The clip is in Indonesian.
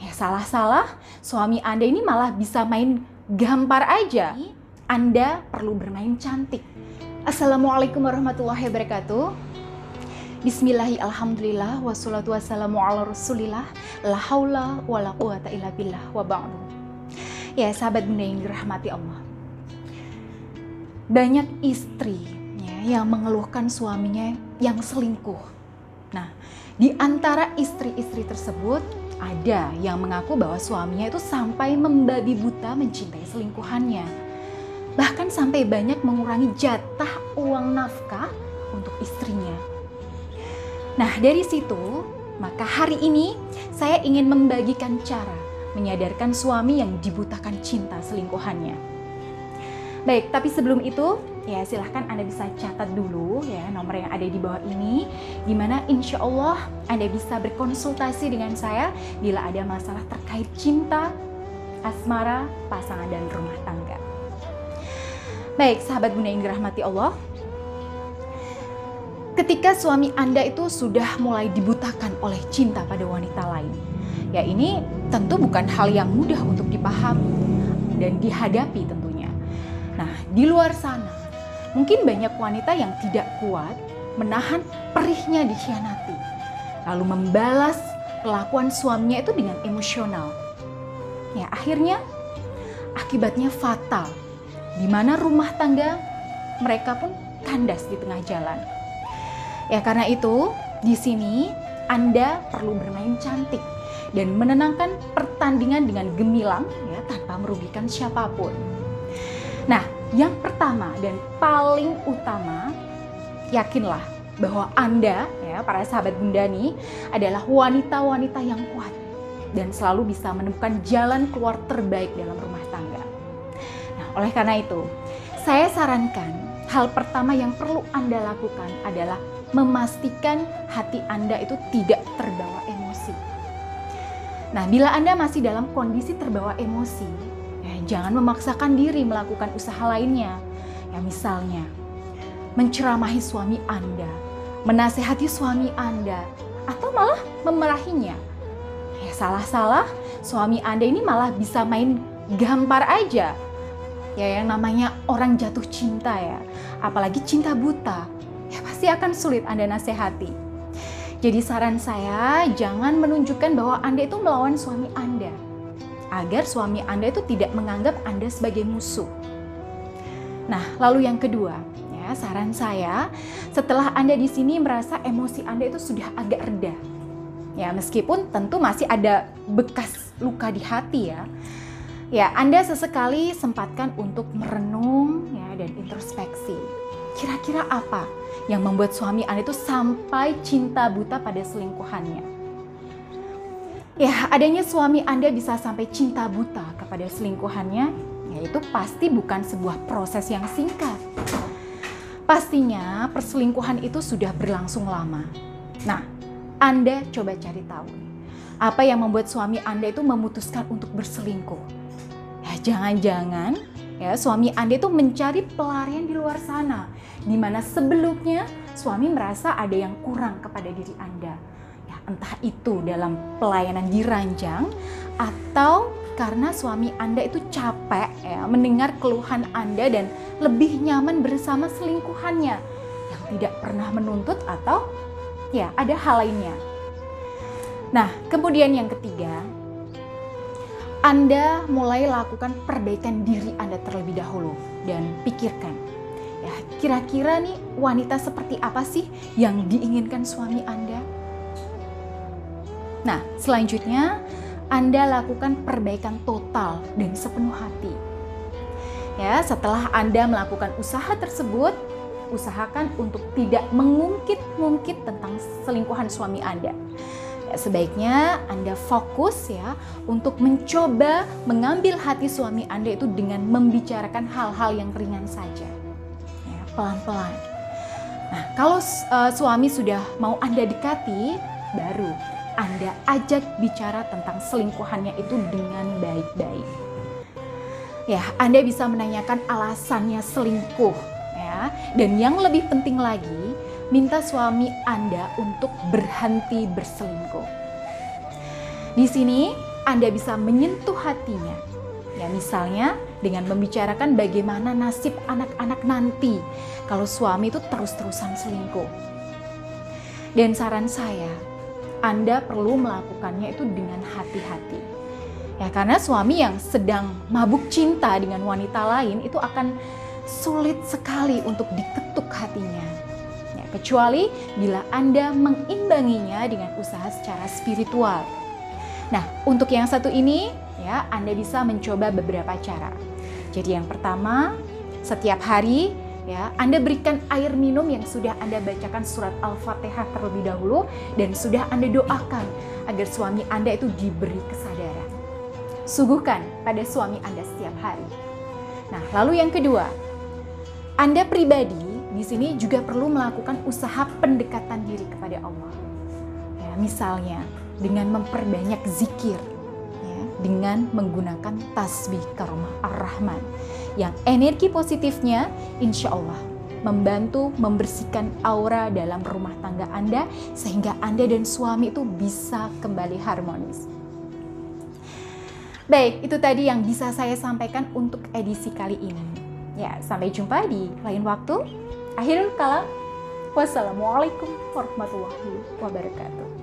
Ya salah-salah, suami Anda ini malah bisa main gampar aja. Anda perlu bermain cantik. Assalamualaikum warahmatullahi wabarakatuh. Bismillahi alhamdulillah wassalatu wassalamu ala rasulillah la haula wa la quwata illa billah wa ba'du. Ya sahabat bunda yang dirahmati Allah. Banyak istri ya, yang mengeluhkan suaminya yang selingkuh. Nah, di antara istri-istri tersebut ada yang mengaku bahwa suaminya itu sampai membabi buta mencintai selingkuhannya. Bahkan sampai banyak mengurangi jatah uang nafkah untuk istrinya. Nah, dari situ, maka hari ini saya ingin membagikan cara menyadarkan suami yang dibutakan cinta selingkuhannya. Baik, tapi sebelum itu, ya silahkan Anda bisa catat dulu ya nomor yang ada di bawah ini, di mana insya Allah Anda bisa berkonsultasi dengan saya bila ada masalah terkait cinta, asmara, pasangan, dan rumah tangga. Baik, sahabat bunda yang dirahmati Allah, ketika suami Anda itu sudah mulai dibutakan oleh cinta pada wanita lain, ya ini tentu bukan hal yang mudah untuk dipahami dan dihadapi tentunya. Nah, di luar sana, mungkin banyak wanita yang tidak kuat menahan perihnya dikhianati, lalu membalas kelakuan suaminya itu dengan emosional. Ya, akhirnya akibatnya fatal, di mana rumah tangga mereka pun kandas di tengah jalan. Ya, karena itu di sini Anda perlu bermain cantik dan menenangkan pertandingan dengan gemilang ya tanpa merugikan siapa pun. Nah, yang pertama dan paling utama, yakinlah bahwa Anda, ya, para sahabat Bunda nih, adalah wanita-wanita yang kuat dan selalu bisa menemukan jalan keluar terbaik dalam rumah tangga. Nah, oleh karena itu, saya sarankan hal pertama yang perlu Anda lakukan adalah memastikan hati Anda itu tidak terbawa emosi. Nah, bila Anda masih dalam kondisi terbawa emosi, jangan memaksakan diri melakukan usaha lainnya. Ya misalnya, menceramahi suami Anda, menasehati suami Anda, atau malah memarahinya. Ya salah-salah, suami Anda ini malah bisa main gampar aja. Ya yang namanya orang jatuh cinta ya, apalagi cinta buta. Ya pasti akan sulit Anda nasehati. Jadi saran saya, jangan menunjukkan bahwa Anda itu melawan suami Anda agar suami Anda itu tidak menganggap Anda sebagai musuh. Nah, lalu yang kedua, ya, saran saya, setelah Anda di sini merasa emosi Anda itu sudah agak reda. Ya, meskipun tentu masih ada bekas luka di hati ya. Ya, Anda sesekali sempatkan untuk merenung ya dan introspeksi. Kira-kira apa yang membuat suami Anda itu sampai cinta buta pada selingkuhannya? Ya, adanya suami Anda bisa sampai cinta buta kepada selingkuhannya, yaitu pasti bukan sebuah proses yang singkat. Pastinya perselingkuhan itu sudah berlangsung lama. Nah, Anda coba cari tahu apa yang membuat suami Anda itu memutuskan untuk berselingkuh. Ya, jangan-jangan ya suami Anda itu mencari pelarian di luar sana, di mana sebelumnya suami merasa ada yang kurang kepada diri Anda entah itu dalam pelayanan di ranjang atau karena suami Anda itu capek ya mendengar keluhan Anda dan lebih nyaman bersama selingkuhannya yang tidak pernah menuntut atau ya ada hal lainnya. Nah, kemudian yang ketiga, Anda mulai lakukan perbaikan diri Anda terlebih dahulu dan pikirkan ya kira-kira nih wanita seperti apa sih yang diinginkan suami Anda? Nah, selanjutnya Anda lakukan perbaikan total dan sepenuh hati. Ya, setelah Anda melakukan usaha tersebut, usahakan untuk tidak mengungkit-ungkit tentang selingkuhan suami Anda. Ya, sebaiknya Anda fokus ya untuk mencoba mengambil hati suami Anda itu dengan membicarakan hal-hal yang ringan saja. Ya, pelan-pelan. Nah, kalau uh, suami sudah mau Anda dekati, baru anda ajak bicara tentang selingkuhannya itu dengan baik-baik. Ya, Anda bisa menanyakan alasannya selingkuh ya. Dan yang lebih penting lagi, minta suami Anda untuk berhenti berselingkuh. Di sini Anda bisa menyentuh hatinya. Ya, misalnya dengan membicarakan bagaimana nasib anak-anak nanti kalau suami itu terus-terusan selingkuh. Dan saran saya, Anda perlu melakukannya itu dengan hati-hati. Ya, karena suami yang sedang mabuk cinta dengan wanita lain itu akan sulit sekali untuk diketuk hatinya. Ya, kecuali bila Anda mengimbanginya dengan usaha secara spiritual. Nah, untuk yang satu ini ya Anda bisa mencoba beberapa cara. Jadi yang pertama, setiap hari ya Anda berikan air minum yang sudah Anda bacakan surat Al-Fatihah terlebih dahulu dan sudah Anda doakan agar suami Anda itu diberi kesadaran. Suguhkan pada suami Anda setiap hari. Nah, lalu yang kedua, Anda pribadi di sini juga perlu melakukan usaha pendekatan diri kepada Allah. Ya, misalnya dengan memperbanyak zikir, ya, dengan menggunakan tasbih karomah ar-Rahman yang energi positifnya insya Allah membantu membersihkan aura dalam rumah tangga Anda sehingga Anda dan suami itu bisa kembali harmonis. Baik, itu tadi yang bisa saya sampaikan untuk edisi kali ini. Ya, sampai jumpa di lain waktu. Akhirul kalam. Wassalamualaikum warahmatullahi wabarakatuh.